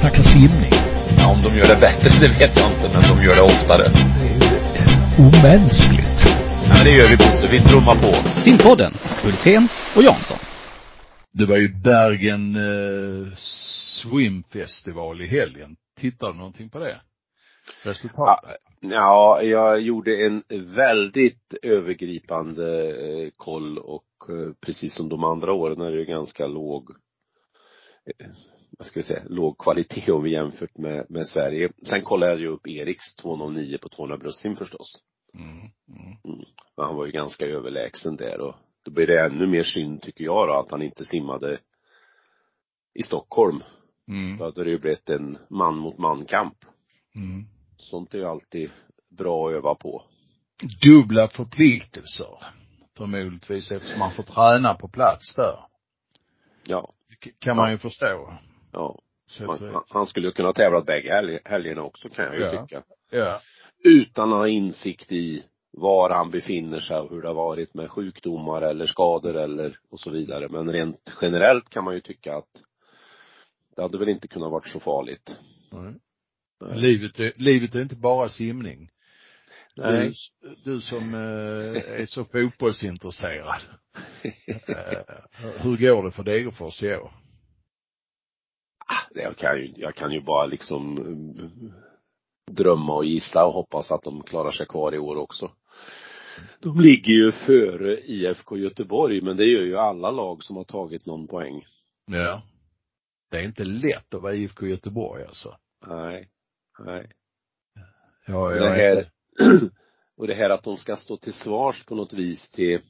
snacka simning. Ja, om de gör det bättre, det vet jag inte, men de gör det oftare. Det är ju omänskligt. Ja, men det gör vi Bosse, vi trummar på. Simpodden, Hultén och Jansson. Det var ju Bergen eh, Swim Festival i helgen. Tittar du någonting på det? Resultatet? Ja, jag gjorde en väldigt övergripande eh, koll och eh, precis som de andra åren är det ganska låg, eh, vad ska vi säga, låg kvalitet om vi jämfört med, med Sverige. Sen kollade jag ju upp Eriks 209 på 200 bröstsim förstås. Mm, mm. Mm. Men han var ju ganska överlägsen där och då blir det ännu mer synd tycker jag då att han inte simmade i Stockholm. Mm. Då hade det ju blivit en man mot man kamp. Mm. Sånt är ju alltid bra att öva på. Dubbla förpliktelser. Förmodligtvis eftersom man får träna på plats där. Ja, Kan man ju förstå. Ja. Man, han- skulle ju kunna tävlat bägge helg, helgerna också kan jag ju Ja. tycka. ja. Utan att ha insikt i var han befinner sig och hur det har varit med sjukdomar eller skador eller och så vidare. Men rent generellt kan man ju tycka att det hade väl inte kunnat varit så farligt. Nej. Nej. Livet är, livet är inte bara simning. Nej. Du, du som eh, är så fotbollsintresserad. eh, hur går det för Degerfors i år? Jag kan ju, jag kan ju bara liksom mm, drömma och gissa och hoppas att de klarar sig kvar i år också. De ligger ju före IFK Göteborg, men det gör ju alla lag som har tagit någon poäng. Ja. Det är inte lätt att vara IFK Göteborg alltså. Nej. Nej. Ja, Och jag det är här, och det här att de ska stå till svars på något vis till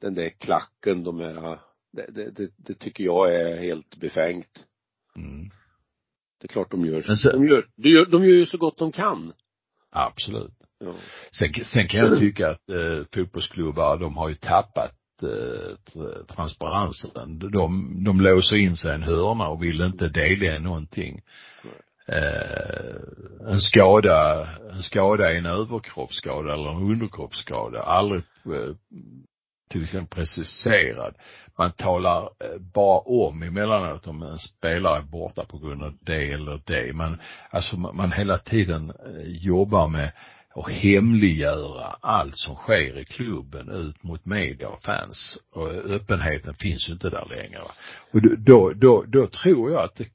den där klacken de är, det, det, det, det tycker jag är helt befängt. Mm, Det är klart de gör, så- de gör, de gör, de gör ju så gott de kan. absolut. Ja. Sen, sen kan jag tycka att eh, fotbollsklubbar, de har ju tappat eh, tr- transparensen. De, de låser in sig i en hörna och vill inte delge någonting. Eh, en skada, en skada är en överkroppsskada eller en underkroppsskada. Aldrig eh, till exempel preciserad. Man talar eh, bara om emellanåt om en spelare är borta på grund av det eller det. Men alltså man, hela tiden eh, jobbar med att hemliggöra allt som sker i klubben ut mot media och fans. Och öppenheten finns ju inte där längre. Och då, då, då, tror jag att det,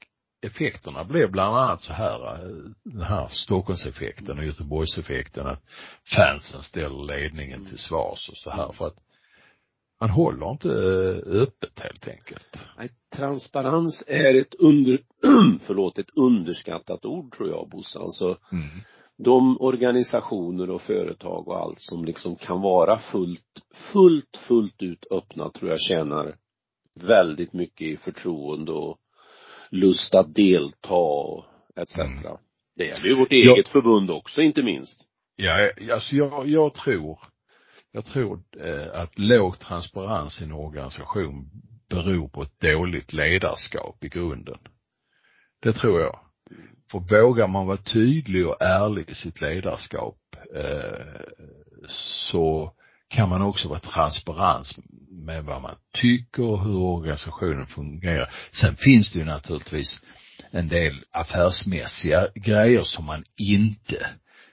effekterna blev bland annat så här, eh, den här Stockholmseffekten och Göteborgseffekten att fansen ställer ledningen till svars och så här för att man håller inte eh, öppet helt enkelt. Nej, transparens är ett under, förlåt, ett underskattat ord tror jag Bosse. Alltså Mm. de organisationer och företag och allt som liksom kan vara fullt, fullt, fullt ut öppna tror jag tjänar väldigt mycket i förtroende och lust att delta och etc. Mm. Det gäller ju vårt eget förbund också inte minst. Ja, alltså jag, jag tror, jag tror eh, att låg transparens i en organisation beror på ett dåligt ledarskap i grunden. Det tror jag. För vågar man vara tydlig och ärlig i sitt ledarskap eh, så kan man också vara transparens med vad man tycker och hur organisationen fungerar. Sen finns det ju naturligtvis en del affärsmässiga grejer som man inte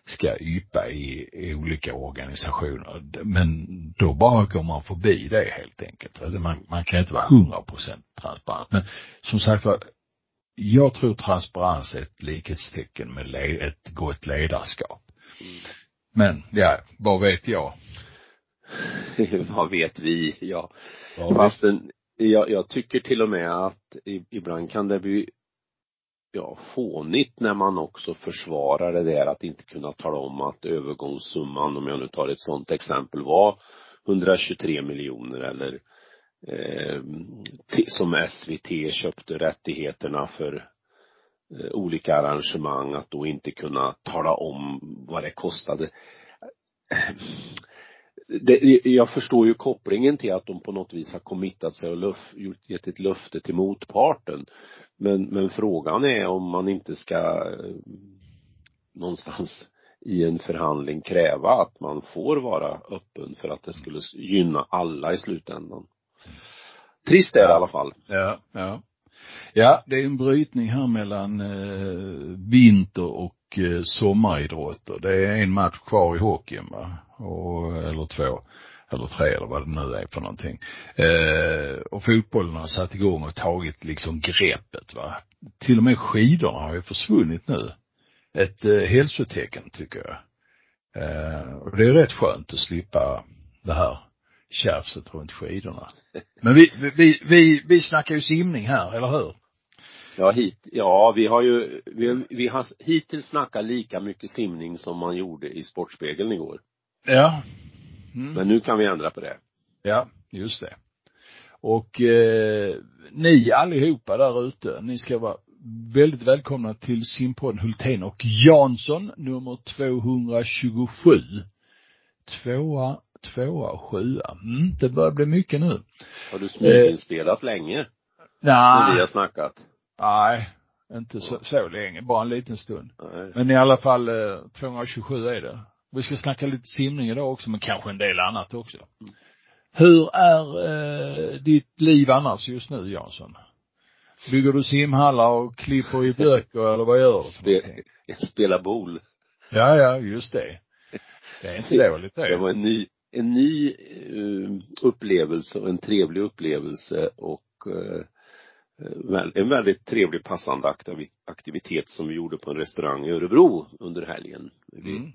ska yppa i, i olika organisationer. Men då bara går man förbi det helt enkelt. Eller Man, man kan inte vara hundra procent transparent. Men som sagt var, jag tror transparens är ett likhetstecken med le, ett gott ledarskap. Men, ja, vad vet jag? Vad vet vi? Ja. Vad Fastän jag, jag tycker till och med att ibland kan det bli ja, fånigt när man också försvarar det där att inte kunna tala om att övergångssumman, om jag nu tar ett sådant exempel, var 123 miljoner eller eh, som SVT köpte rättigheterna för eh, olika arrangemang, att då inte kunna tala om vad det kostade. Det, jag förstår ju kopplingen till att de på något vis har committat sig och löf, gett ett löfte till motparten. Men, men frågan är om man inte ska eh, någonstans i en förhandling kräva att man får vara öppen för att det skulle gynna alla i slutändan. Trist är det i alla fall. Ja, ja. Ja, det är en brytning här mellan eh, vinter och eh, sommaridrotter. Det är en match kvar i hockeyn va, och, eller två, eller tre eller vad det nu är för någonting. Eh, och fotbollen har satt igång och tagit liksom greppet va. Till och med skidorna har ju försvunnit nu. Ett eh, hälsotecken tycker jag. Eh, och det är rätt skönt att slippa det här tjafset runt skidorna. Men vi, vi, vi, vi snackar ju simning här, eller hur? Ja, hit, ja, vi har ju, vi, vi har hittills snackat lika mycket simning som man gjorde i Sportspegeln igår. Ja. Mm. Men nu kan vi ändra på det. Ja, just det. Och eh, ni allihopa där ute, ni ska vara väldigt välkomna till simpodden Hultén och Jansson, nummer 227. Tvåa, tvåa sjua. Mm, det börjar bli mycket nu. Har du smyginspelat eh, länge? Nej. När vi har snackat? Nej, inte så, så länge, bara en liten stund. Nej. Men i alla fall eh, 227 är det. Vi ska snacka lite simning idag också, men kanske en del annat också. Mm. Hur är eh, ditt liv annars just nu, Jansson? Bygger du simhallar och klipper i böcker eller vad gör du? Spel, spela boul. Ja, ja, just det. Det är inte dåligt det. Det var en ny, en ny uh, upplevelse och en trevlig upplevelse och uh, en väldigt trevlig passande aktivitet som vi gjorde på en restaurang i Örebro under helgen. Vi mm.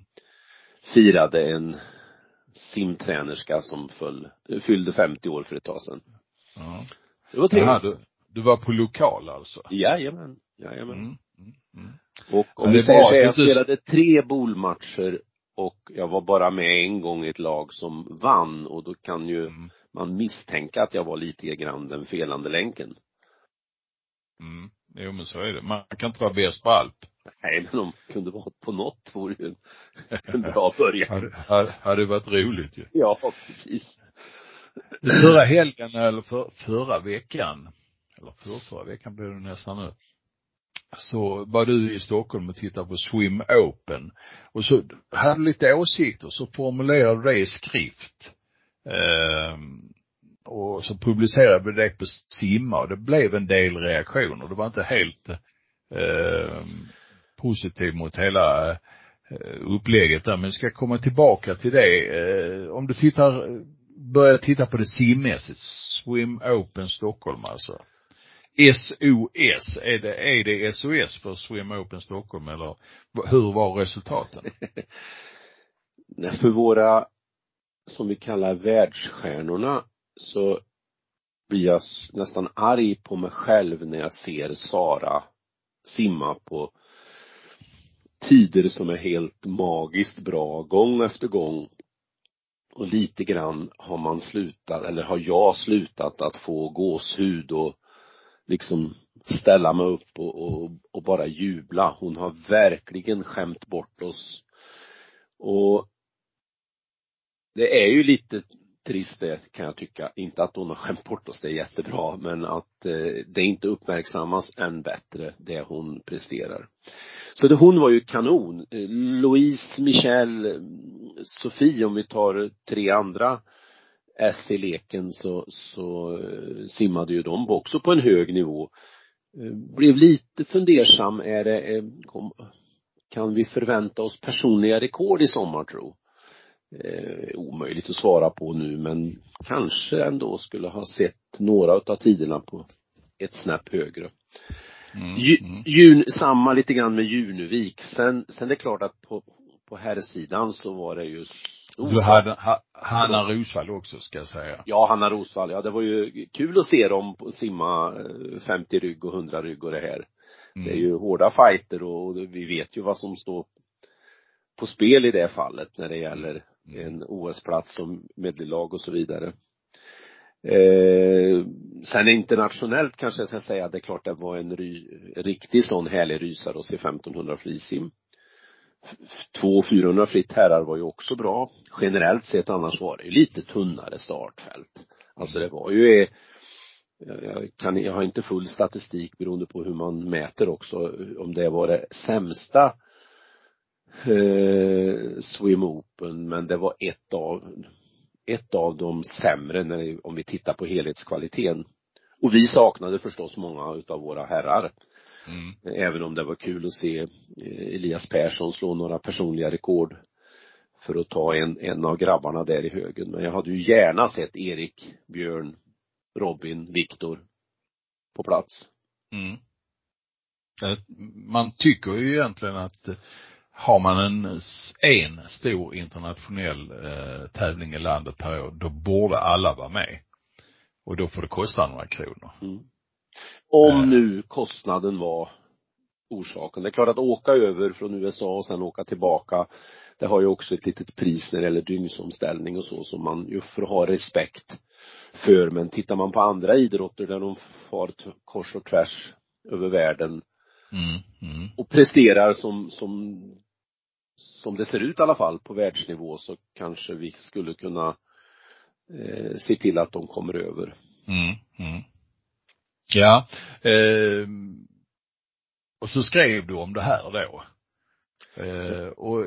Firade en simtränerska som föll, fyllde 50 år för ett tag sedan. Ja. Så det var trevligt. Jaha, du, du var på lokal alltså? Jajamän, jajamän. Mm, mm, mm. Och om vi säger så jag spelade tre bolmatcher och jag var bara med en gång i ett lag som vann och då kan ju mm. man misstänka att jag var lite grann den felande länken. Mm. Jo men så är det. Man kan inte vara bäst på allt. Nej men om det kunde vara på något vore ju en bra början. hade, hade, varit roligt ju. Ja, precis. Förra helgen eller för, förra veckan, eller för, förra veckan blev det nästan nu, så var du i Stockholm och tittade på Swim Open och så hade du lite åsikter så formulerade du det i skrift. Um, och så publicerade vi det på Simma och det blev en del reaktioner. Det var inte helt eh, positiv mot hela eh, upplägget där, men vi ska komma tillbaka till det. Eh, om du tittar, börjar titta på det simmässigt, Swim Open Stockholm alltså. SOS, är det, är det SOS för Swim Open Stockholm eller hur var resultaten? Nej för våra, som vi kallar världsstjärnorna, så blir jag nästan arg på mig själv när jag ser Sara simma på tider som är helt magiskt bra gång efter gång. Och lite grann har man slutat, eller har jag slutat att få gåshud och liksom ställa mig upp och, och, och bara jubla. Hon har verkligen skämt bort oss. Och det är ju lite trist det kan jag tycka. Inte att hon har skämt bort oss, det är jättebra, men att eh, det inte uppmärksammas än bättre, det hon presterar. Så det, hon var ju kanon. Eh, Louise, Michelle, eh, Sofie, om vi tar eh, tre andra S i leken så, så simmade ju de också på en hög nivå. Blev lite fundersam, är det, kan vi förvänta oss personliga rekord i sommar tro? eh, omöjligt att svara på nu men kanske ändå skulle ha sett några av tiderna på ett snäpp högre. Mm, mm. Jun, samma lite grann med Junevik. Sen, sen det är klart att på, på herrsidan så var det ju du hade ha, Hanna Rosvall också ska jag säga. Ja, Hanna Rosvall, ja det var ju kul att se dem simma 50 eh, rygg och 100 rygg och det här. Mm. Det är ju hårda fighter och vi vet ju vad som står på spel i det fallet när det gäller Mm. en OS-plats som medellag och så vidare. Eh, sen internationellt kanske jag ska säga att det är klart det var en ry, riktig sån härlig rysare att se 1500 frisim. Två 400 fritt herrar var ju också bra. Generellt sett annars var det ju lite tunnare startfält. Alltså det var ju eh, jag kan, jag har inte full statistik beroende på hur man mäter också, om det var det sämsta eh, Swim Open, men det var ett av, ett av de sämre när, om vi tittar på helhetskvaliteten. Och vi saknade förstås många utav våra herrar. Mm. Även om det var kul att se eh, Elias Persson slå några personliga rekord för att ta en, en av grabbarna där i högen. Men jag hade ju gärna sett Erik, Björn, Robin, Viktor på plats. Mm. Eh, Man tycker ju egentligen att har man en, en stor internationell eh, tävling i landet per år, då borde alla vara med. Och då får det kosta några kronor. Mm. Om Eh. nu kostnaden var orsaken. Det är klart att åka över från USA och sen åka tillbaka, det har ju också ett litet pris när det gäller dygnsomställning och så som man ju får ha respekt för. Men tittar man på andra idrotter där de far kors och tvärs över världen Mm, mm. och presterar som, som, som det ser ut i alla fall på världsnivå så kanske vi skulle kunna eh, se till att de kommer över. Mm, mm. Ja, eh, och så skrev du om det här då. Eh, och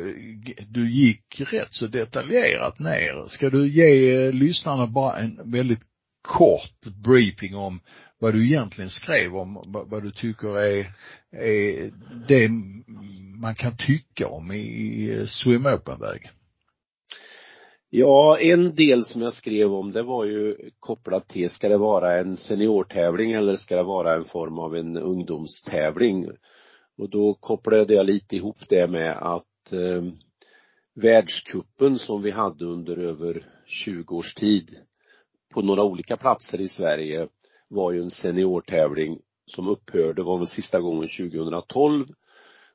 du gick rätt så detaljerat ner. Ska du ge eh, lyssnarna bara en väldigt kort briefing om vad du egentligen skrev om, vad, du tycker är Eh, det man kan tycka om i, i swim open-väg? Ja, en del som jag skrev om det var ju kopplat till, ska det vara en seniortävling eller ska det vara en form av en ungdomstävling? Och då kopplade jag lite ihop det med att eh, världskuppen som vi hade under över 20 års tid på några olika platser i Sverige var ju en seniortävling som upphörde, var väl sista gången 2012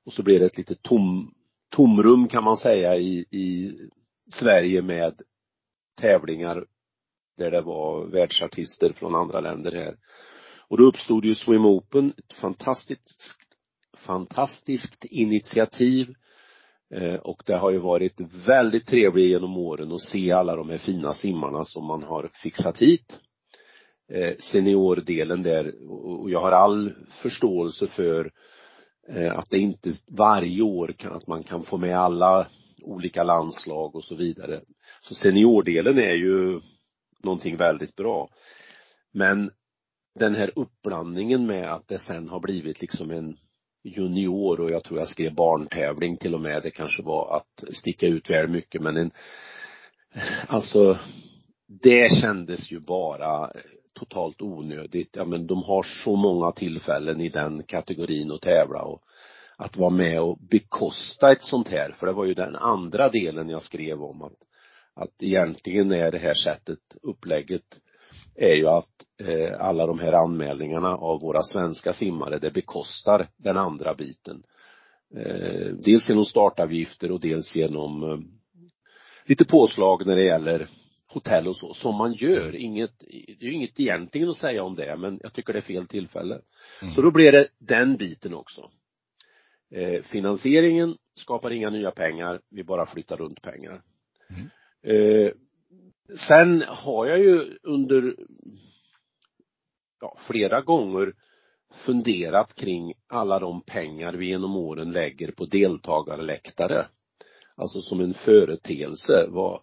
och så blev det ett litet tom, tomrum kan man säga i, i Sverige med tävlingar där det var världsartister från andra länder här. Och då uppstod ju Swim Open, ett fantastiskt, fantastiskt initiativ eh, och det har ju varit väldigt trevligt genom åren att se alla de här fina simmarna som man har fixat hit. Eh, seniordelen där och jag har all förståelse för eh, att det inte varje år kan, att man kan få med alla olika landslag och så vidare. Så seniordelen är ju någonting väldigt bra. Men den här uppblandningen med att det sen har blivit liksom en junior och jag tror jag skrev barntävling till och med. Det kanske var att sticka ut väl mycket men en alltså det kändes ju bara totalt onödigt. Ja men de har så många tillfällen i den kategorin att tävla och att vara med och bekosta ett sånt här, för det var ju den andra delen jag skrev om att, att egentligen är det här sättet, upplägget, är ju att eh, alla de här anmälningarna av våra svenska simmare, det bekostar den andra biten. Eh, dels genom startavgifter och dels genom eh, lite påslag när det gäller hotell och så, som man gör. Inget, det är ju inget egentligen att säga om det, men jag tycker det är fel tillfälle. Mm. Så då blir det den biten också. Eh, finansieringen skapar inga nya pengar, vi bara flyttar runt pengar. Mm. Eh, sen har jag ju under ja, flera gånger funderat kring alla de pengar vi genom åren lägger på deltagarläktare. Alltså som en företeelse. Vad,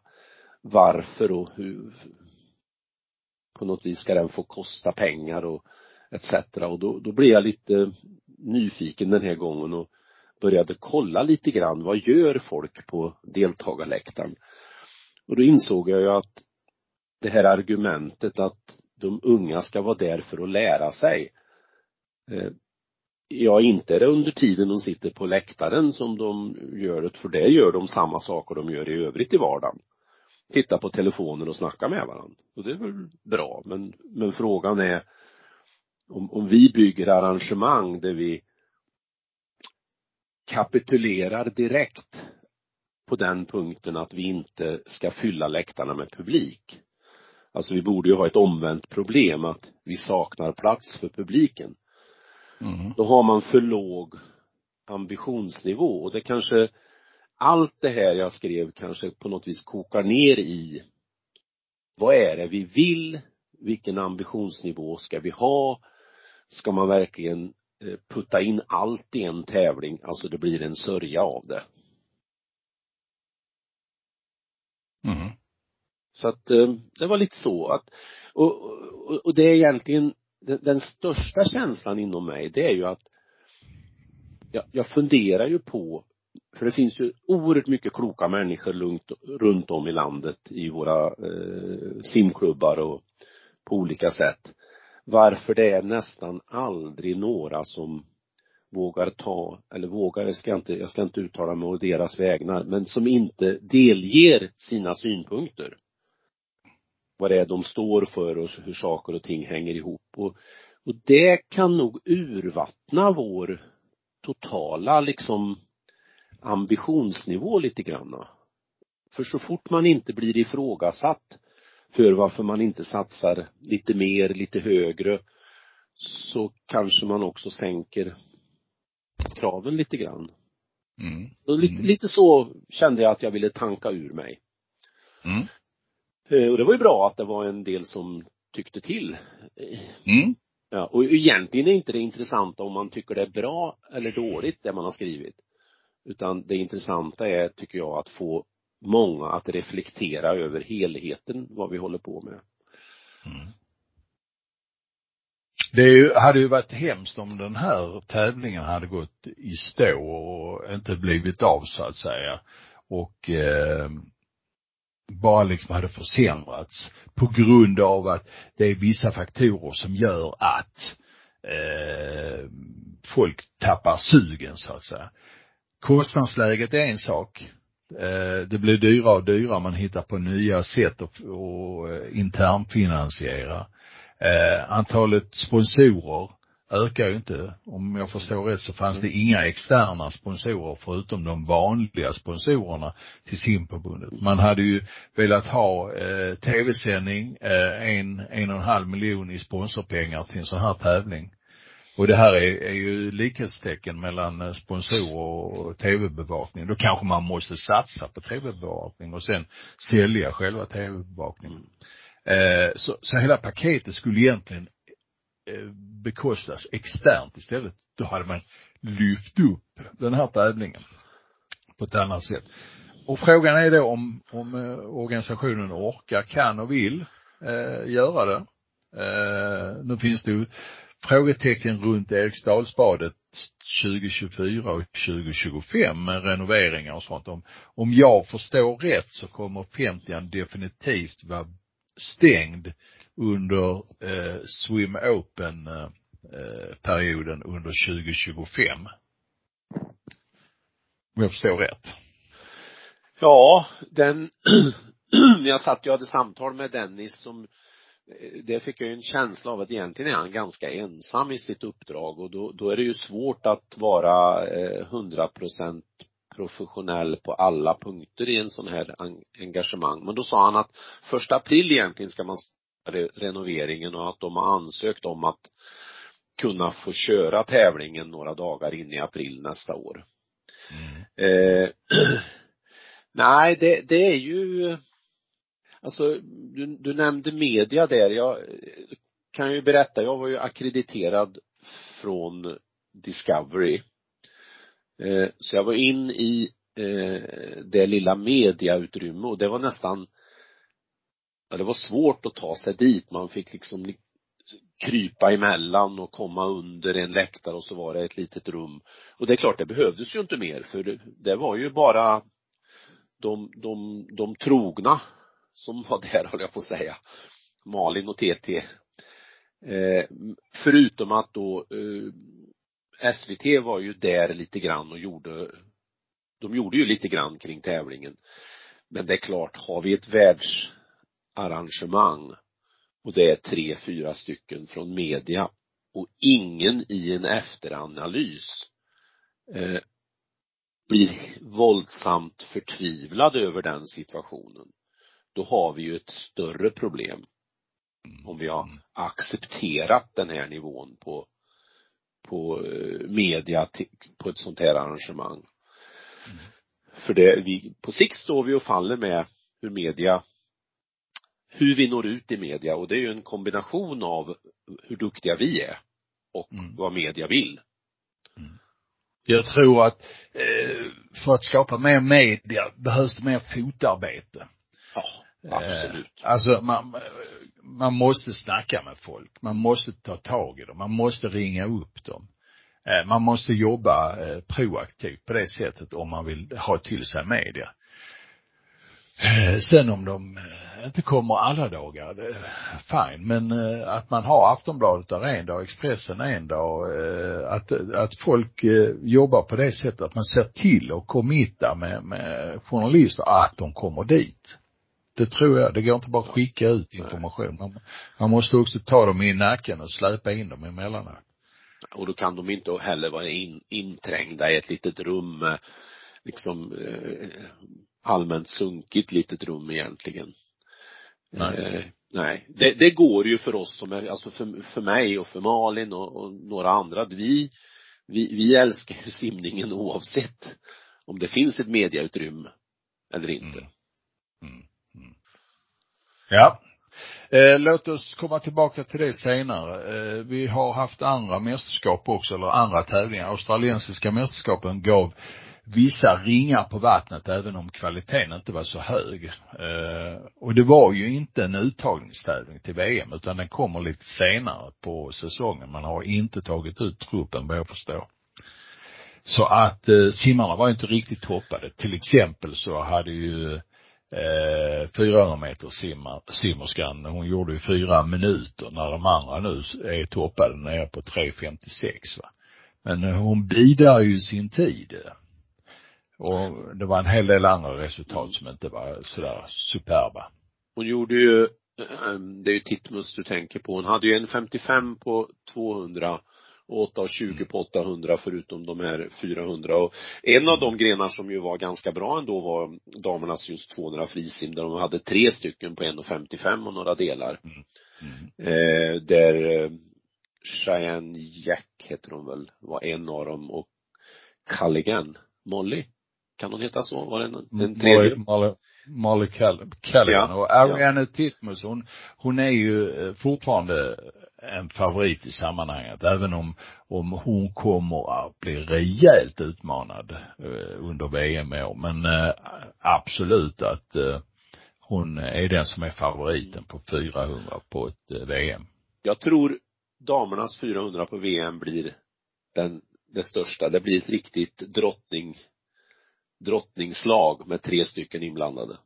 varför och hur på något vis ska den få kosta pengar och etc. Och då, då blev jag lite nyfiken den här gången och började kolla lite grann, vad gör folk på deltagarläktaren? Och då insåg jag ju att det här argumentet att de unga ska vara där för att lära sig. Eh, Ja, inte är det under tiden de sitter på läktaren som de gör det, för det gör de samma saker de gör i övrigt i vardagen. Titta på telefonen och snacka med varandra. Och det är väl bra, men, men frågan är om, om vi bygger arrangemang där vi kapitulerar direkt på den punkten att vi inte ska fylla läktarna med publik. Alltså vi borde ju ha ett omvänt problem att vi saknar plats för publiken. Mm. Då har man för låg ambitionsnivå och det kanske allt det här jag skrev kanske på något vis kokar ner i vad är det vi vill? Vilken ambitionsnivå ska vi ha? Ska man verkligen eh, putta in allt i en tävling, alltså det blir en sörja av det. Mm. Så att eh, det var lite så att, och, och, och det är egentligen den, den största känslan inom mig det är ju att jag, jag funderar ju på för det finns ju oerhört mycket kloka människor runt, runt om i landet i våra eh, simklubbar och på olika sätt. Varför det är nästan aldrig några som vågar ta, eller vågar, jag ska inte, jag ska inte uttala mig å deras vägnar, men som inte delger sina synpunkter. Vad det är de står för och hur saker och ting hänger ihop. Och, och det kan nog urvattna vår totala liksom ambitionsnivå lite grann. För så fort man inte blir ifrågasatt för varför man inte satsar lite mer, lite högre, så kanske man också sänker kraven lite grann. Mm. Och lite, Mm. lite så kände jag att jag ville tanka ur mig. Mm. Eh, Och det var ju bra att det var en del som tyckte till. Mm. Ja, och egentligen är inte det intressanta om man tycker det är bra eller dåligt det man har skrivit. Utan det intressanta är, tycker jag, att få många att reflektera över helheten, vad vi håller på med. Mm. Det är ju, hade ju varit hemskt om den här tävlingen hade gått i stå och inte blivit av så att säga. Och eh, bara liksom hade försämrats på grund av att det är vissa faktorer som gör att eh, folk tappar sugen så att säga. Kostnadsläget är en sak. Eh, det blir dyrare och dyrare, man hittar på nya sätt att eh, internfinansiera. Eh, antalet sponsorer ökar ju inte. Om jag förstår rätt så fanns det inga externa sponsorer förutom de vanliga sponsorerna till simförbundet. Man hade ju velat ha eh, tv-sändning, eh, en, en och en halv miljon i sponsorpengar till en sån här tävling. Och det här är, är ju likhetstecken mellan eh, sponsorer och tv-bevakning. Då kanske man måste satsa på tv-bevakning och sen sälja själva tv-bevakningen. Eh, så, så hela paketet skulle egentligen eh, bekostas externt istället. Då hade man lyft upp den här tävlingen på ett annat sätt. Och frågan är då om, om eh, organisationen orkar, kan och vill eh, göra det. Eh, nu finns det ju frågetecken runt Eriksdalsbadet 2024 och 2025 med renoveringar och sånt. Om, om jag förstår rätt så kommer 50 definitivt vara stängd under eh, Swim Open eh, eh perioden under 2025. Om jag förstår rätt. Ja, den, jag satt ju och hade samtal med Dennis som det fick jag ju en känsla av att egentligen är han ganska ensam i sitt uppdrag och då, då är det ju svårt att vara hundra procent professionell på alla punkter i en sån här engagemang. Men då sa han att första april egentligen ska man renoveringen och att de har ansökt om att kunna få köra tävlingen några dagar in i april nästa år. Mm. Eh, nej, det, det är ju Alltså, du, du nämnde media där. Jag kan ju berätta, jag var ju akkrediterad från Discovery. Eh, så jag var in i eh, det lilla mediautrymme och det var nästan, ja det var svårt att ta sig dit. Man fick liksom krypa emellan och komma under en läktare och så var det ett litet rum. Och det är klart, det behövdes ju inte mer för det, det var ju bara de, de, de trogna som var där, höll jag på att säga. Malin och TT. Eh, förutom att då eh, SVT var ju där lite grann och gjorde, de gjorde ju lite grann kring tävlingen. Men det är klart, har vi ett världsarrangemang och det är tre, fyra stycken från media och ingen i en efteranalys eh, blir våldsamt förtvivlad över den situationen då har vi ju ett större problem. Om vi har accepterat den här nivån på, på media på ett sånt här arrangemang. Mm. För det, vi, på sikt står vi och faller med hur media, hur vi når ut i media och det är ju en kombination av hur duktiga vi är och mm. vad media vill. Mm. Jag tror att eh, för att skapa mer media behövs det mer fotarbete. Ja, absolut. Eh, alltså man, man måste snacka med folk. Man måste ta tag i dem. Man måste ringa upp dem. Eh, man måste jobba eh, proaktivt på det sättet om man vill ha till sig media. Eh, sen om de eh, inte kommer alla dagar, det, fine. Men eh, att man har Aftonbladet där en dag, Expressen en dag, att, att folk jobbar på det sättet att man ser till och committar med, med journalister att de kommer dit. Det tror jag. Det går inte bara att skicka ut information. Man, man måste också ta dem i nacken och släpa in dem emellanåt. Och då kan de inte heller vara in, inträngda i ett litet rum, liksom eh, allmänt sunkigt litet rum egentligen. Nej. Eh, nej. Det, det, går ju för oss som är, alltså för, för mig och för Malin och, och några andra, att vi, vi, vi älskar ju simningen oavsett om det finns ett mediautrymme eller inte. Mm. Mm. Ja, Eh, låt oss komma tillbaka till det senare. Eh, vi har haft andra mästerskap också, eller andra tävlingar. Australiensiska mästerskapen gav vissa ringar på vattnet även om kvaliteten inte var så hög. Eh, och det var ju inte en uttagningstävling till VM utan den kommer lite senare på säsongen. Man har inte tagit ut truppen vad jag förstår. Så att eh, simmarna var inte riktigt toppade. Till exempel så hade ju eh, 400 meter simmar, simmerskan, hon gjorde ju fyra minuter när de andra nu är toppade nere på 3.56 va. Men eh, hon bidrar ju sin tid. Och det var en hel del andra resultat som inte var sådär superba. Hon gjorde ju, eh, det är ju Titmus du tänker på, hon hade ju en 55 på 200 och 8,20 på 800 förutom de här 400 och en av de grenar som ju var ganska bra ändå var damernas just 200 frisim där de hade tre stycken på 1,55 och några delar. Mm. Mm. Eh, där eh, Cheyenne Jack heter hon väl, var en av dem och Culligan, Molly, kan hon heta så? Var det en, en tredje? Molly, Molly Callaghan ja, och Ariana ja. Titmus hon, hon är ju eh, fortfarande en favorit i sammanhanget, även om, om hon kommer att bli rejält utmanad eh, under VM i år. Men eh, absolut att eh, hon är den som är favoriten på 400 på ett eh, VM. Jag tror damernas 400 på VM blir den, det största. Det blir ett riktigt drottning, drottningslag med tre stycken inblandade.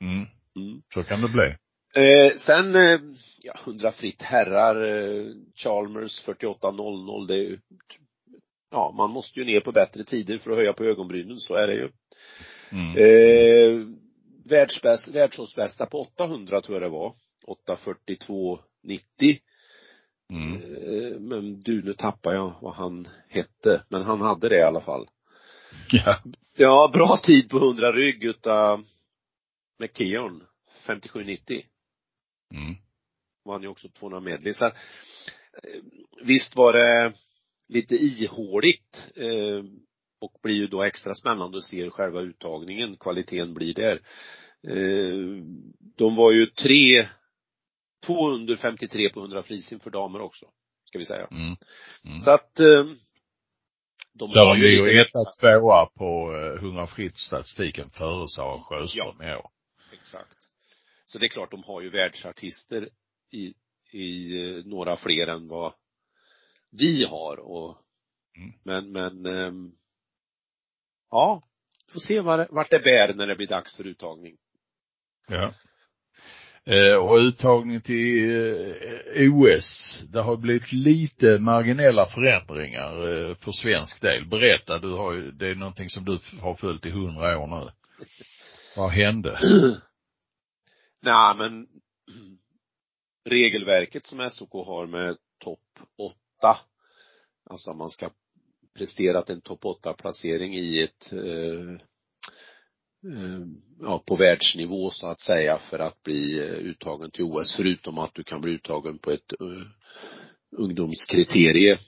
Mm. mm. Så kan det bli. Eh, sen, eh, ja, 100 fritt herrar, eh, Chalmers 48.00, det är ju, ja, man måste ju ner på bättre tider för att höja på ögonbrynen, så är det ju. Mm. Eh, världsbäst, världsårsbästa på 800 tror jag det var. 8.42.90. Mm. Eh, men du, nu tappar jag vad han hette, men han hade det i alla fall. Ja. Ja, bra tid på 100 rygg utav McKeon, 57.90. Mm. Vann ju också 200 medley. Så, eh, visst var det lite ihåligt eh, och blir ju då extra spännande att se själva uttagningen, kvaliteten blir där. Eh, de var ju tre, två under 53 på 100 frisim för damer också, ska vi säga. Mm. Mm. Så att eh, de Där har ju lite etta, tvåa på 100 fritt statistiken före Sara Sjöström ja. i år. Exakt. Så det är klart, de har ju världsartister i, i eh, några fler än vad vi har och mm. men, men ähm, ja, får se var, vart det bär när det blir dags för uttagning. Ja. Eh, och uttagning till eh, OS, det har blivit lite marginella förändringar eh, för svensk del. Berätta, du har ju, det är någonting som du har följt i hundra år nu. Vad hände? Nej men regelverket som SOK har med topp åtta, alltså man ska presterat en topp åtta placering i ett eh, eh, ja, på världsnivå så att säga för att bli eh, uttagen till OS förutom att du kan bli uttagen på ett eh, uh, ungdomskriterie.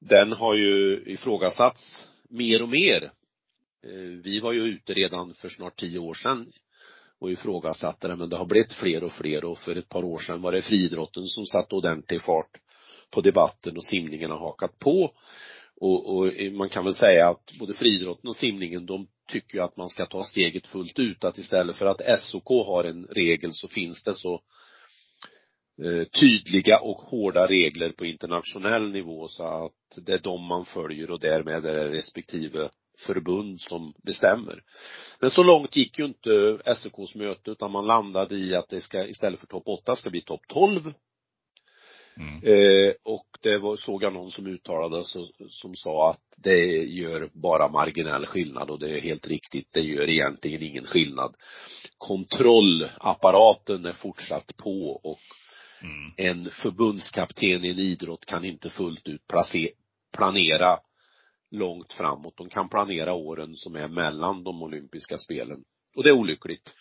Den har ju ifrågasatts mer och mer. Eh, vi var ju ute redan för snart tio år sedan och ifrågasatte det, men det har blivit fler och fler och för ett par år sedan var det friidrotten som satte ordentlig fart på debatten och simningen har hakat på. Och, och man kan väl säga att både friidrotten och simningen, de tycker ju att man ska ta steget fullt ut, att istället för att SOK har en regel så finns det så eh, tydliga och hårda regler på internationell nivå så att det är de man följer och därmed är det respektive förbund som bestämmer. Men så långt gick ju inte SOKs möte utan man landade i att det ska istället för topp 8 ska bli topp 12 Mm. Eh, och det var, såg jag någon som uttalade så, som sa att det gör bara marginell skillnad och det är helt riktigt, det gör egentligen ingen skillnad. Kontrollapparaten är fortsatt på och Mm. en förbundskapten i en idrott kan inte fullt ut place, planera långt framåt. De kan planera åren som är mellan de olympiska spelen. Och det är olyckligt.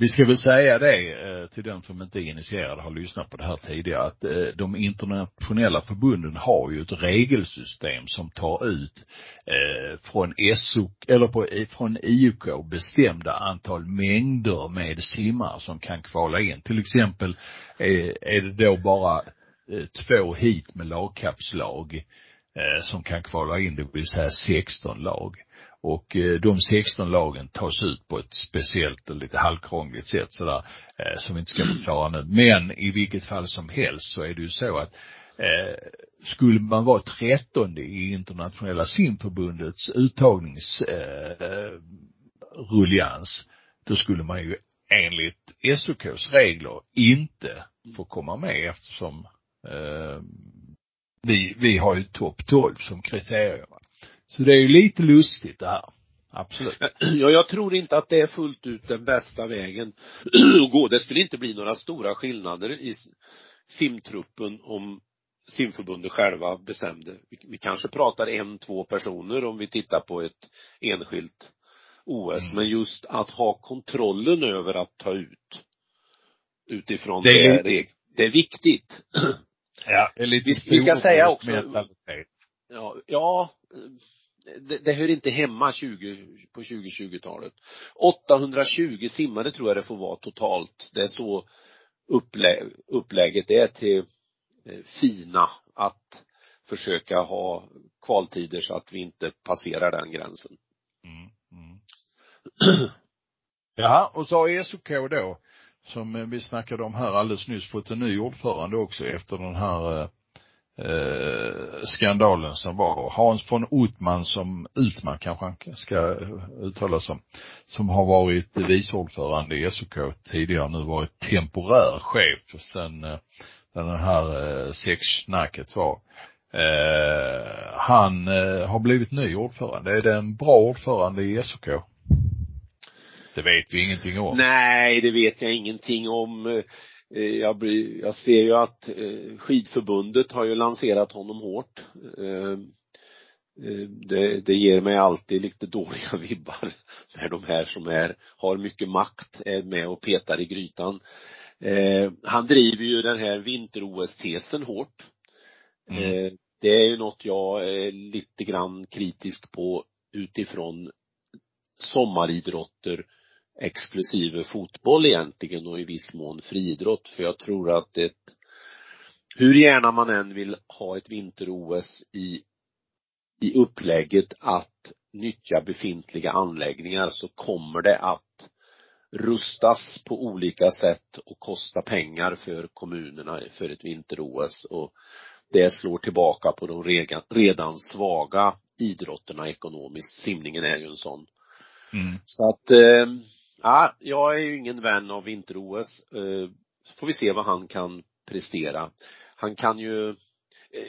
Vi ska väl säga det eh, till den som inte är initierad och har lyssnat på det här tidigare att eh, de internationella förbunden har ju ett regelsystem som tar ut eh, från SO, eller på, från IOK bestämda antal mängder med simmare som kan kvala in. Till exempel är det då bara två hit med lagkapslag Eh, som kan kvala in, det vill säga 16 lag. Och eh, de 16 lagen tas ut på ett speciellt och lite halvkrångligt sätt sådär, eh, som vi inte ska förklara nu. Men i vilket fall som helst så är det ju så att eh, skulle man vara trettonde i internationella simförbundets uttagningsruljans, eh, då skulle man ju enligt SOKs regler inte få komma med eftersom eh, vi, vi har ju topp 12 som kriterium. Så det är ju lite lustigt det här. Absolut. Ja, jag tror inte att det är fullt ut den bästa vägen att gå. Det skulle inte bli några stora skillnader i simtruppen om simförbundet själva bestämde. Vi, kanske pratar en, två personer om vi tittar på ett enskilt OS, Mm. men just att ha kontrollen över att ta ut utifrån Det det, är- reg det är viktigt. Ja, det är lite Vi- vi ska säga också- mentalitet. Ja, ja det, det hör inte hemma 20, på 2020-talet. 820 simmare tror jag det får vara totalt. Det är så upplä, upplägget är till eh, FINA att försöka ha kvaltider så att vi inte passerar den gränsen. Mm, mm. Ja, och så har SOK då, som vi snackade om här alldeles nyss, fått en ny ordförande också efter den här eh, skandalen som var. Hans von Utman som, Utman kanske han ska uttala som, som har varit vice ordförande i SOK tidigare, nu varit temporär chef sen eh, den här eh, sexsnacket var. Eh, han eh, har blivit ny ordförande. Är det en bra ordförande i SOK? Det vet vi ingenting om. Nej, det vet jag ingenting om. Eh, Jag, bry- jag ser ju att eh, skidförbundet har ju lanserat honom hårt. Eh, Det, det ger mig alltid lite dåliga vibbar när de här som är, har mycket makt är med och petar i grytan. Eh, Han driver ju den här vinter-OS-tesen hårt. Mm. Eh, Det är ju något jag är lite grann kritisk på utifrån sommaridrotter exklusive fotboll egentligen och i viss mån friidrott för jag tror att ett hur gärna man än vill ha ett vinter-OS i i upplägget att nyttja befintliga anläggningar så kommer det att rustas på olika sätt och kosta pengar för kommunerna för ett vinter-OS och det slår tillbaka på de redan, redan svaga idrotterna ekonomiskt. Simningen är ju en sån. Mm. Så att, eh, ja, jag är ju ingen vän av vinter-OS. Eh, så får vi se vad han kan prestera. Han kan ju, eh,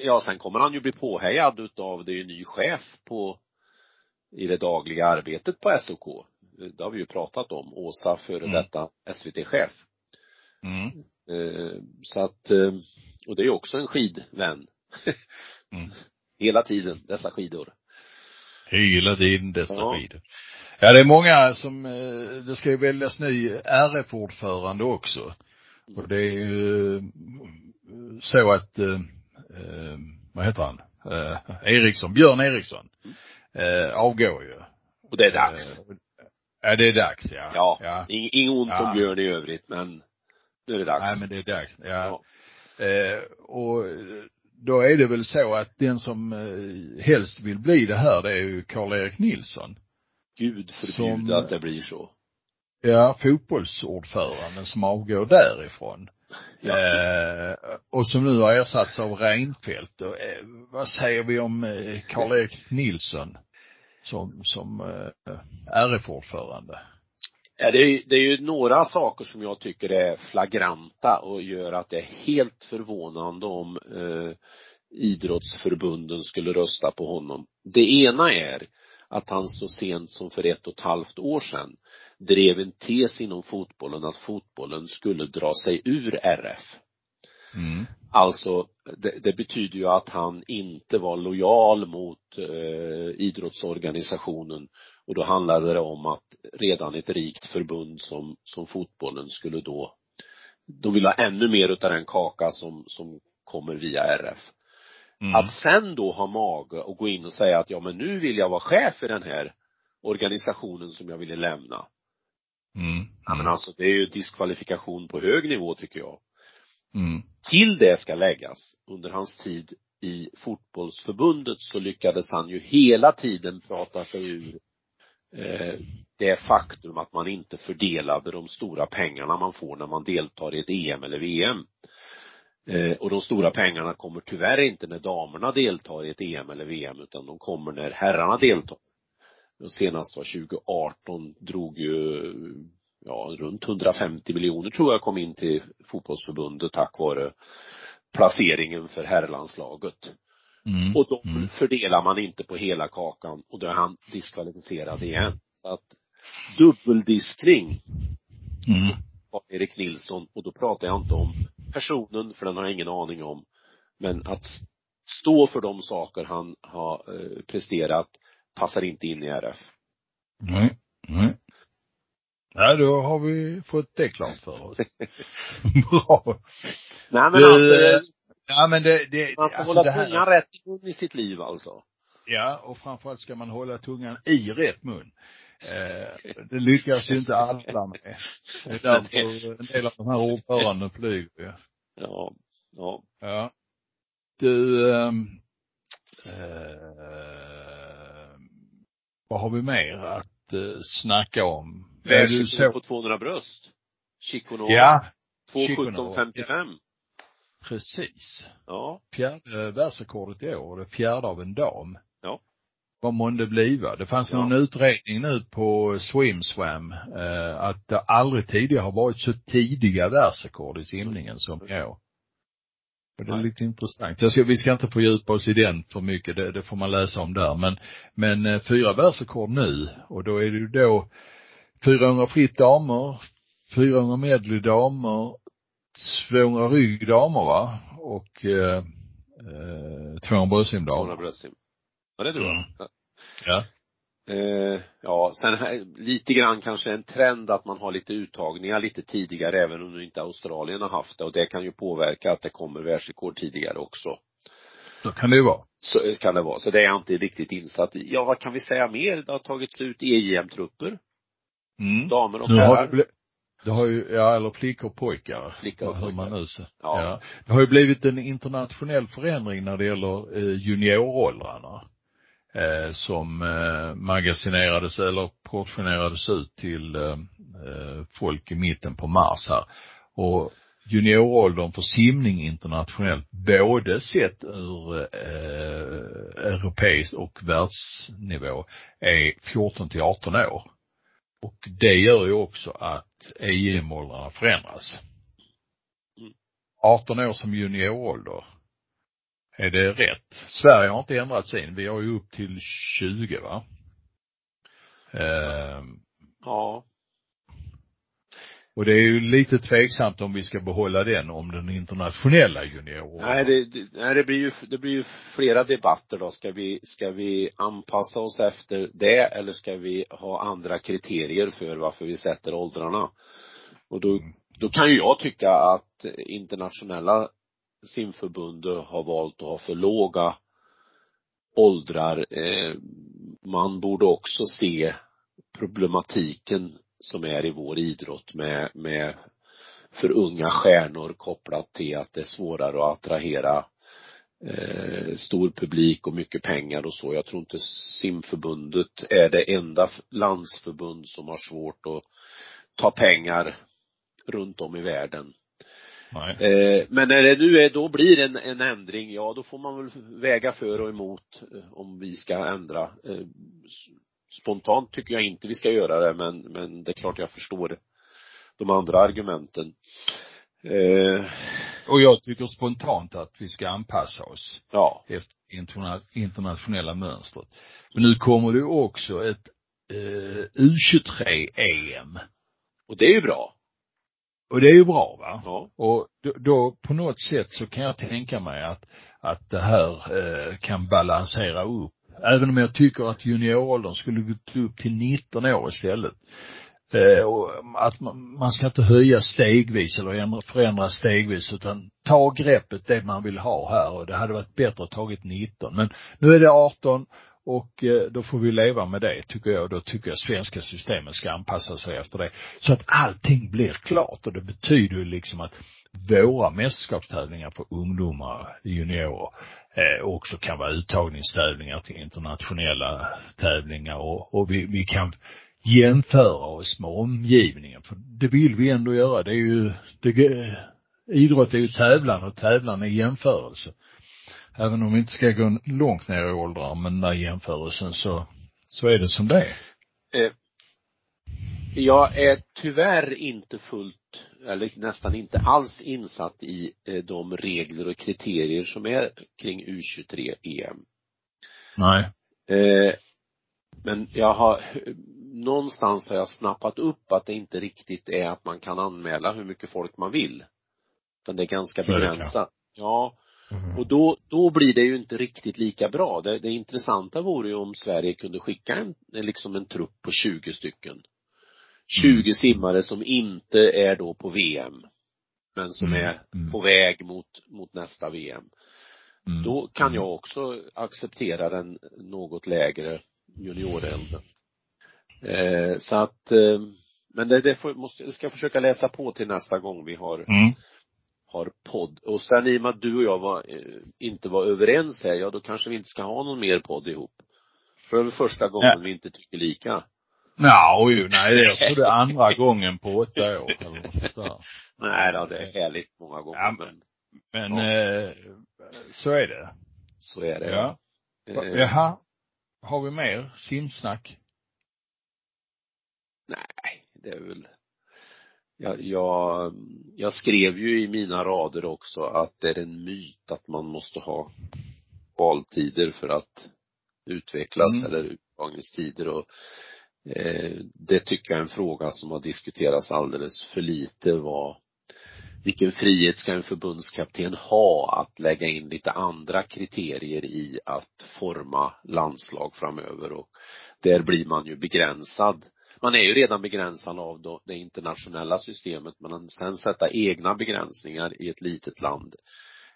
ja sen kommer han ju bli påhejad utav, det är ju ny chef på, i det dagliga arbetet på SOK. Eh, Det har vi ju pratat om. Åsa, före Mm. detta SVT-chef. Mm. Så att, och det är ju också en skidvän. Mm. Hela tiden, dessa skidor. Hela tiden dessa Ja. skidor. Ja, det är många som, eh, det ska ju väljas ny RF-ordförande också. Och det är ju eh, så att, eh, vad heter han? Eriksson, Björn Eriksson, avgår ju. Och det är dags. Ja, det är dags ja. Ja. ja. Ing- Inget ont Ja. om Björn i övrigt, men nu är det dags. Nej, men det är dags. Ja. Eh, och då är det väl så att den som helst vill bli det här, det är ju Karl-Erik Nilsson. Gud förbjude Som- att det blir så. Ja, fotbollsordföranden som avgår därifrån. Ja. Eh, och som nu har ersatts av Reinfeldt. Och, eh, vad säger vi om eh, Karl-Erik Nilsson som, som eh, RF-ordförande? Ja, det, är, det är ju några saker som jag tycker är flagranta och gör att det är helt förvånande om eh, idrottsförbunden skulle rösta på honom. Det ena är att han så sent som för ett och ett halvt år sedan drev en tes inom fotbollen att fotbollen skulle dra sig ur RF. Mm. Alltså, det, det betyder ju att han inte var lojal mot eh, idrottsorganisationen och då handlade det om att redan ett rikt förbund som, som fotbollen skulle då, de vill ha ännu mer utav den kaka som, som kommer via RF. Mm. Att sen då ha mage och gå in och säga att ja men nu vill jag vara chef för den här organisationen som jag ville lämna. Mm. Ja men alltså det är ju diskvalifikation på hög nivå tycker jag. Mm. Till det ska läggas, under hans tid i fotbollsförbundet så lyckades han ju hela tiden prata sig ur eh, det faktum att man inte fördelade de stora pengarna man får när man deltar i ett EM eller VM. Eh, och de stora pengarna kommer tyvärr inte när damerna deltar i ett EM eller VM utan de kommer när herrarna deltar. Och senast var 2018 drog ju ja, runt 150 miljoner tror jag kom in till fotbollsförbundet tack vare placeringen för herrlandslaget. Mm. Och då Mm. fördelar man inte på hela kakan och då är han diskvalificerad igen. Så att dubbeldistring Mm. Erik Nilsson och då pratar jag inte om personen för den har jag ingen aning om. Men att stå för de saker han har eh, presterat passar inte in i RF. Nej. Nej. Ja, då har vi fått det klart för oss. Bra. Nej men Du, alltså, eh, Ja men det, det man ska alltså hålla här, tungan rätt i mun i sitt liv alltså. Ja, och framförallt ska man hålla tungan i rätt mun. Eh, det lyckas ju inte alla med. Det är därför en del av de här ordföranden flyger ju. Ja, ja. Ja. Du, ehm, eh, vad har vi mer att eh, snacka om? Du så? på 200 bröst. Chico Ja, 2.17.55. precis. Ja. Fjärde världsrekordet i år, det fjärde av en dam. Vad månde bliva? Det fanns Ja. någon utredning nu på Swimswam, eh, att det aldrig tidigare har varit så tidiga världsrekord i simningen som i år. Och det är lite intressant. Jag ska, vi ska inte fördjupa oss i den för mycket, det, det får man läsa om där. Men, men eh, fyra världsrekord nu och då är det ju då 400 fritt damer, 400 medley damer, 200 rygg damer va? Och eh, eh, 200 bröstsim 200 damer. bröstsim. Ja, det tror jag. Mm. Ja. Eh, ja, sen här, lite grann kanske en trend att man har lite uttagningar lite tidigare även om nu inte Australien har haft det och det kan ju påverka att det kommer världsrekord tidigare också. Så kan det ju vara. Så kan det vara. Så det är jag inte riktigt insatt i. Ja, vad kan vi säga mer? Det har tagit slut EJM-trupper. Mm. Damer och herrar. det har ju, ja eller flickor och pojkar. Flickor och pojkar. man nu. Ja. ja. Det har ju blivit en internationell förändring när det gäller eh, junioråldrarna. Eh, som eh, magasinerades eller portionerades ut till eh, eh, folk i mitten på mars här. Och junioråldern för simning internationellt, både sett ur eh, europeisk och världsnivå, är 14 till 18 år. Och det gör ju också att EM-åldrarna förändras. Mm. 18 år som juniorålder. Är det rätt? Sverige har inte ändrat sin. Vi har ju upp till 20 va? Ehm, Ja. och det är ju lite tveksamt om vi ska behålla den om den internationella junioråldern. Nej, det, det, nej, det blir ju, det blir ju flera debatter då. Ska vi, ska vi anpassa oss efter det eller ska vi ha andra kriterier för varför vi sätter åldrarna? Och då, då kan ju jag tycka att internationella simförbundet har valt att ha för låga åldrar. Eh, man borde också se problematiken som är i vår idrott med, med för unga stjärnor kopplat till att det är svårare att attrahera eh, stor publik och mycket pengar och så. Jag tror inte simförbundet är det enda landsförbund som har svårt att ta pengar runt om i världen. Eh, men när det nu är, då blir en, en ändring, ja då får man väl väga för och emot eh, om vi ska ändra. Eh, spontant tycker jag inte vi ska göra det men, men det är klart jag förstår de andra argumenten. Eh, Och jag tycker spontant att vi ska anpassa oss ja, efter interna- internationella mönstret. Men nu kommer det också ett eh, U23-EM. och det är ju bra. Och det är ju bra va? Ja. Och då, då på något sätt så kan jag tänka mig att, att det här eh, kan balansera upp. Även om jag tycker att junioråldern skulle gått upp till 19 år istället. Eh, och att man, man ska inte höja stegvis eller ändra, förändra stegvis utan ta greppet det man vill ha här och det hade varit bättre att tagit 19. Men nu är det 18 och eh, då får vi leva med det tycker jag. Då tycker jag svenska systemet ska anpassa sig efter det. Så att allting blir klart och det betyder ju liksom att våra mästerskapstävlingar för ungdomar, juniorer, eh, också kan vara uttagningstävlingar till internationella tävlingar och, och vi, vi kan jämföra oss med omgivningen. För det vill vi ändå göra. Det är ju, det, idrott är ju tävlan och tävlan är jämförelse. Även om vi inte ska gå långt ner i åldrar, men den där jämförelsen så, så är det som det är. Eh, jag är tyvärr inte fullt, eller nästan inte alls insatt i eh, de regler och kriterier som är kring U23-EM. Nej. Eh, men jag har, någonstans har jag snappat upp att det inte riktigt är att man kan anmäla hur mycket folk man vill. Utan det är ganska begränsat. Ja, och då, då blir det ju inte riktigt lika bra. Det, det intressanta vore ju om Sverige kunde skicka en, liksom en trupp på 20 stycken. 20 Mm. simmare som inte är då på VM. Men som Mm. är Mm. på väg mot, mot nästa VM. Mm. Då kan jag också acceptera den något lägre juniorelden. Eh, så att, eh, men det, det får, måste, jag ska försöka läsa på till nästa gång vi har, Mm. Har podd. Och sen i och med att du och jag var, eh, inte var överens här, ja då kanske vi inte ska ha någon mer podd ihop. För det är väl första gången Ja. vi inte tycker lika. Ja, jo, nej, det är, jag tror det är andra gången på åtta år eller något där. Nej då, det är härligt många gånger, Ja, men- men Men, eh, så är det. så är det. Ja. Eh, Jaha. Har vi mer simsnack? Nej, det är väl jag, jag, jag skrev ju i mina rader också att det är en myt att man måste ha valtider för att utvecklas Mm. eller uttagningstider och eh, det tycker jag är en fråga som har diskuterats alldeles för lite vad vilken frihet ska en förbundskapten ha att lägga in lite andra kriterier i att forma landslag framöver och där blir man ju begränsad. Man är ju redan begränsad av då- det internationella systemet men att sen sätta egna begränsningar i ett litet land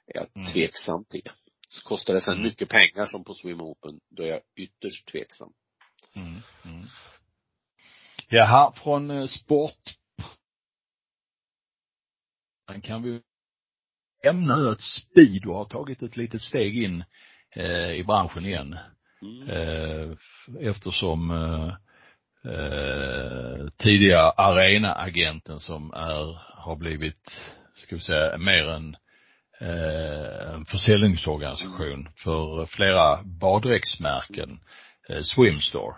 är jag Mm. tveksam till. Så kostar det sen Mm. mycket pengar som på Swim Open, då är jag ytterst tveksam. Mm. Mm. Jaha, från eh, sport. Sen kan vi ämna nu att Speedo har tagit ett litet steg in eh, i branschen igen. Mm. Eh, eftersom eh, eh, tidigare arenaagenten som är, har blivit, ska vi säga, mer en, eh, en försäljningsorganisation för flera baddräktsmärken, eh, Swimstore,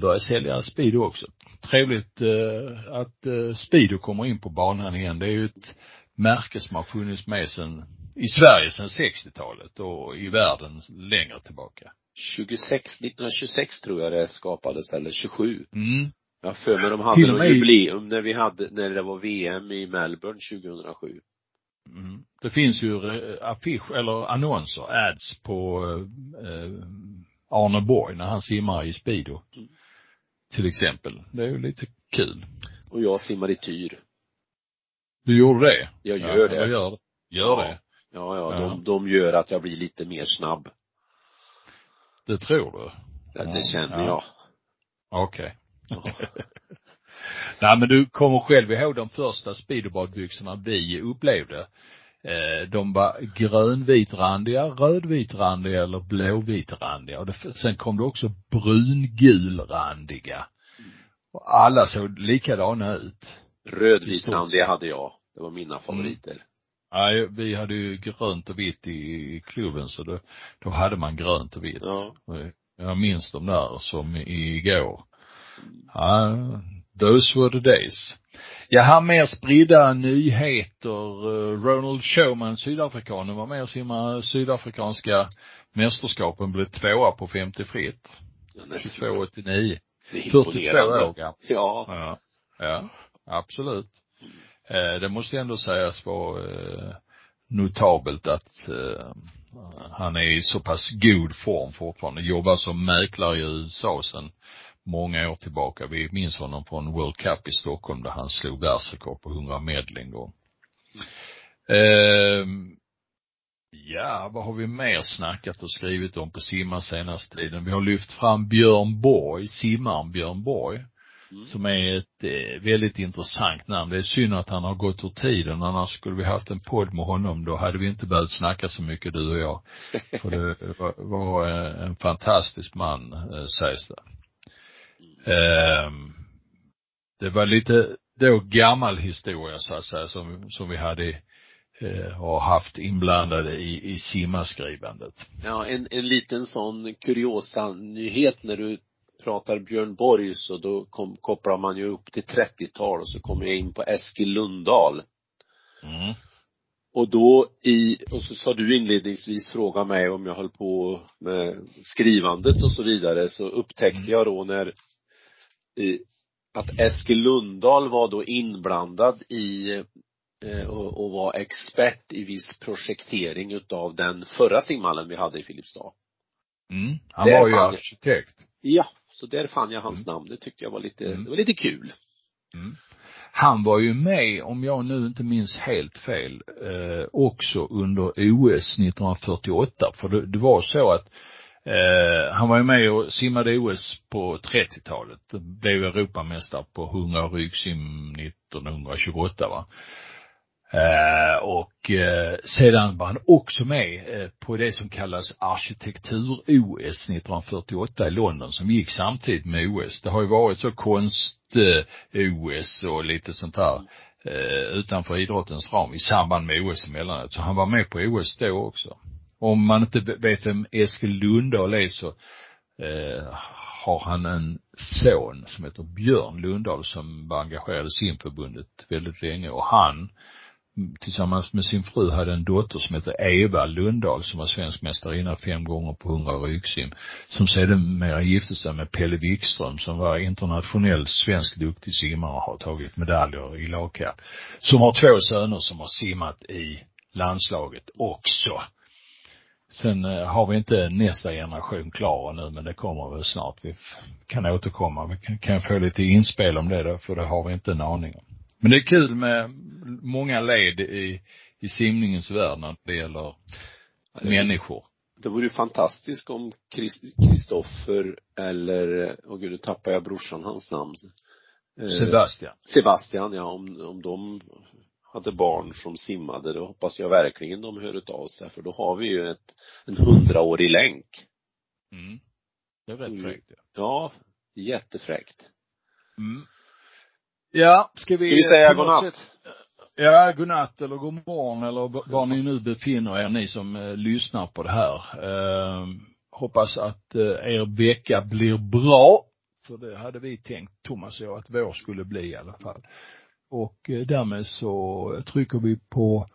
börjar sälja Speedo också. Trevligt eh, att eh, Speedo kommer in på banan igen. Det är ju ett märke som har funnits med sen, i Sverige sedan 60-talet och i världen längre tillbaka. 26, 1926 tror jag det skapades, eller 27. Mm. Jag för mig de hade i- jubileum när vi hade, när det var VM i Melbourne 2007. Mm. Det finns ju eh, affisch eller annonser, ads på eh, Arne Borg när han simmar i Speedo. Mm. Till exempel. Det är ju lite kul. Och jag simmar i tyr. Du gjorde det? Jag Ja, gör det. Jag gör. Gör Ja. det. Ja, ja, Ja. De, de gör att jag blir lite mer snabb. Det tror du? Ja, det känner ja. jag. Okej. Ja. Nej men du kommer själv ihåg de första speedobadbyxorna vi upplevde. Eh, de var grönvitrandiga, rödvitrandiga eller blåvitrandiga. Och det, sen kom det också brungulrandiga. Och alla såg likadana ut. Rödvitrandiga hade jag. Det var mina favoriter. Nej, vi hade ju grönt och vitt i, i klubben så då, då hade man grönt och vitt. Ja. Jag minns de där som igår. Ja, those were the days. Jag har mer spridda nyheter. Eh, Ronald Showman, sydafrikanen, var med och simmade sydafrikanska mästerskapen, blev tvåa på 50 fritt. Ja, nästan. 22,89. Det är 42 imponerande. år gammal. Ja. Ja, ja, absolut. Eh, det måste ändå sägas vara eh, notabelt att eh, han är i så pass god form fortfarande. Jobbar som mäklare i USA sedan många år tillbaka. Vi minns honom från World Cup i Stockholm där han slog världsrekord på 100 medley en gång. Eh, ja, vad har vi mer snackat och skrivit om på simma senaste tiden? Vi har lyft fram Björn Borg, simmaren Björn Borg Mm. som är ett eh, väldigt intressant namn. Det är synd att han har gått ur tiden, annars skulle vi haft en podd med honom. Då hade vi inte behövt snacka så mycket du och jag. För det var, var eh, en fantastisk man, eh, sägs det. Ehm, det var lite då gammal historia så att säga som, som vi hade eh, och haft inblandade i, i simmaskrivandet. Ja, en, en liten sån kuriosa-nyhet när du pratar Björn Borg så då kom, kopplar man ju upp till 30-tal och så kommer jag in på Eskil Lundahl. Mm. Och då i, och så sa du inledningsvis fråga mig om jag höll på med skrivandet och så vidare, så upptäckte jag då när i, att Eskil Lundahl var då inblandad i eh, och, och var expert i viss projektering utav den förra simhallen vi hade i Filipstad. Mm. Han Det var ju arkitekt. Ja, så där fann jag hans namn. Det tyckte jag var lite, Mm. det var lite kul. Mm. Han var ju med, om jag nu inte minns helt fel, eh, också under OS 1948. För det, det var så att eh, han var ju med och simmade OS på 30-talet. Blev Europamästare på 100 ryggsim 1928 va. Eh, och eh, sedan var han också med eh, på det som kallas arkitektur-OS 1948 i London som gick samtidigt med OS. Det har ju varit så konst-OS och lite sånt här eh, utanför idrottens ram i samband med OS emellanåt. Så han var med på OS då också. Om man inte vet vem Eskil Lundahl är så eh, har han en son som heter Björn Lundahl som var engagerad i simförbundet väldigt länge och han tillsammans med sin fru hade en dotter som heter Eva Lundahl som var svensk mästarinna fem gånger på 100 ryggsim. Som sedermera gifte sig med Pelle Wikström som var internationell svensk duktig simmare och har tagit medaljer i lagkapp. Som har två söner som har simmat i landslaget också. Sen eh, har vi inte nästa generation klar nu, men det kommer väl snart. Vi kan återkomma. Vi kan, kan få lite inspel om det då, för det har vi inte en aning om. Men det är kul med många led i, i simningens värld när det gäller människor. Det vore ju fantastiskt om Kristoffer eller, åh gud nu tappar jag brorsan hans namn. Eh, Sebastian. Sebastian, ja, om, om de hade barn som simmade, då hoppas jag verkligen de hör utav sig, för då har vi ju ett, en hundraårig länk. Mm. Det är rätt Mm. fräckt. Ja. Ja, jättefräckt. Mm. Ja, ska vi, Ska vi säga något godnatt? sätt- Ja, godnatt eller god morgon eller var ni nu befinner er, ni som eh, lyssnar på det här. Eh, hoppas att eh, er vecka blir bra. För det hade vi tänkt, Thomas och jag, att vår skulle bli i alla fall. Och eh, därmed så trycker vi på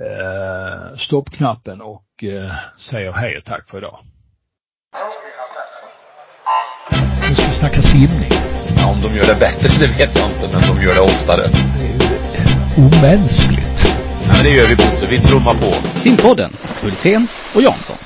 eh, stoppknappen och eh, säger hej och tack för idag. Nu ska vi snacka simning. Ja, om de gör det bättre, det vet jag inte, men de gör det oftare. Omänskligt. Ja, men det gör vi Bosse, vi trummar på. Simpodden, Hultén och Jansson.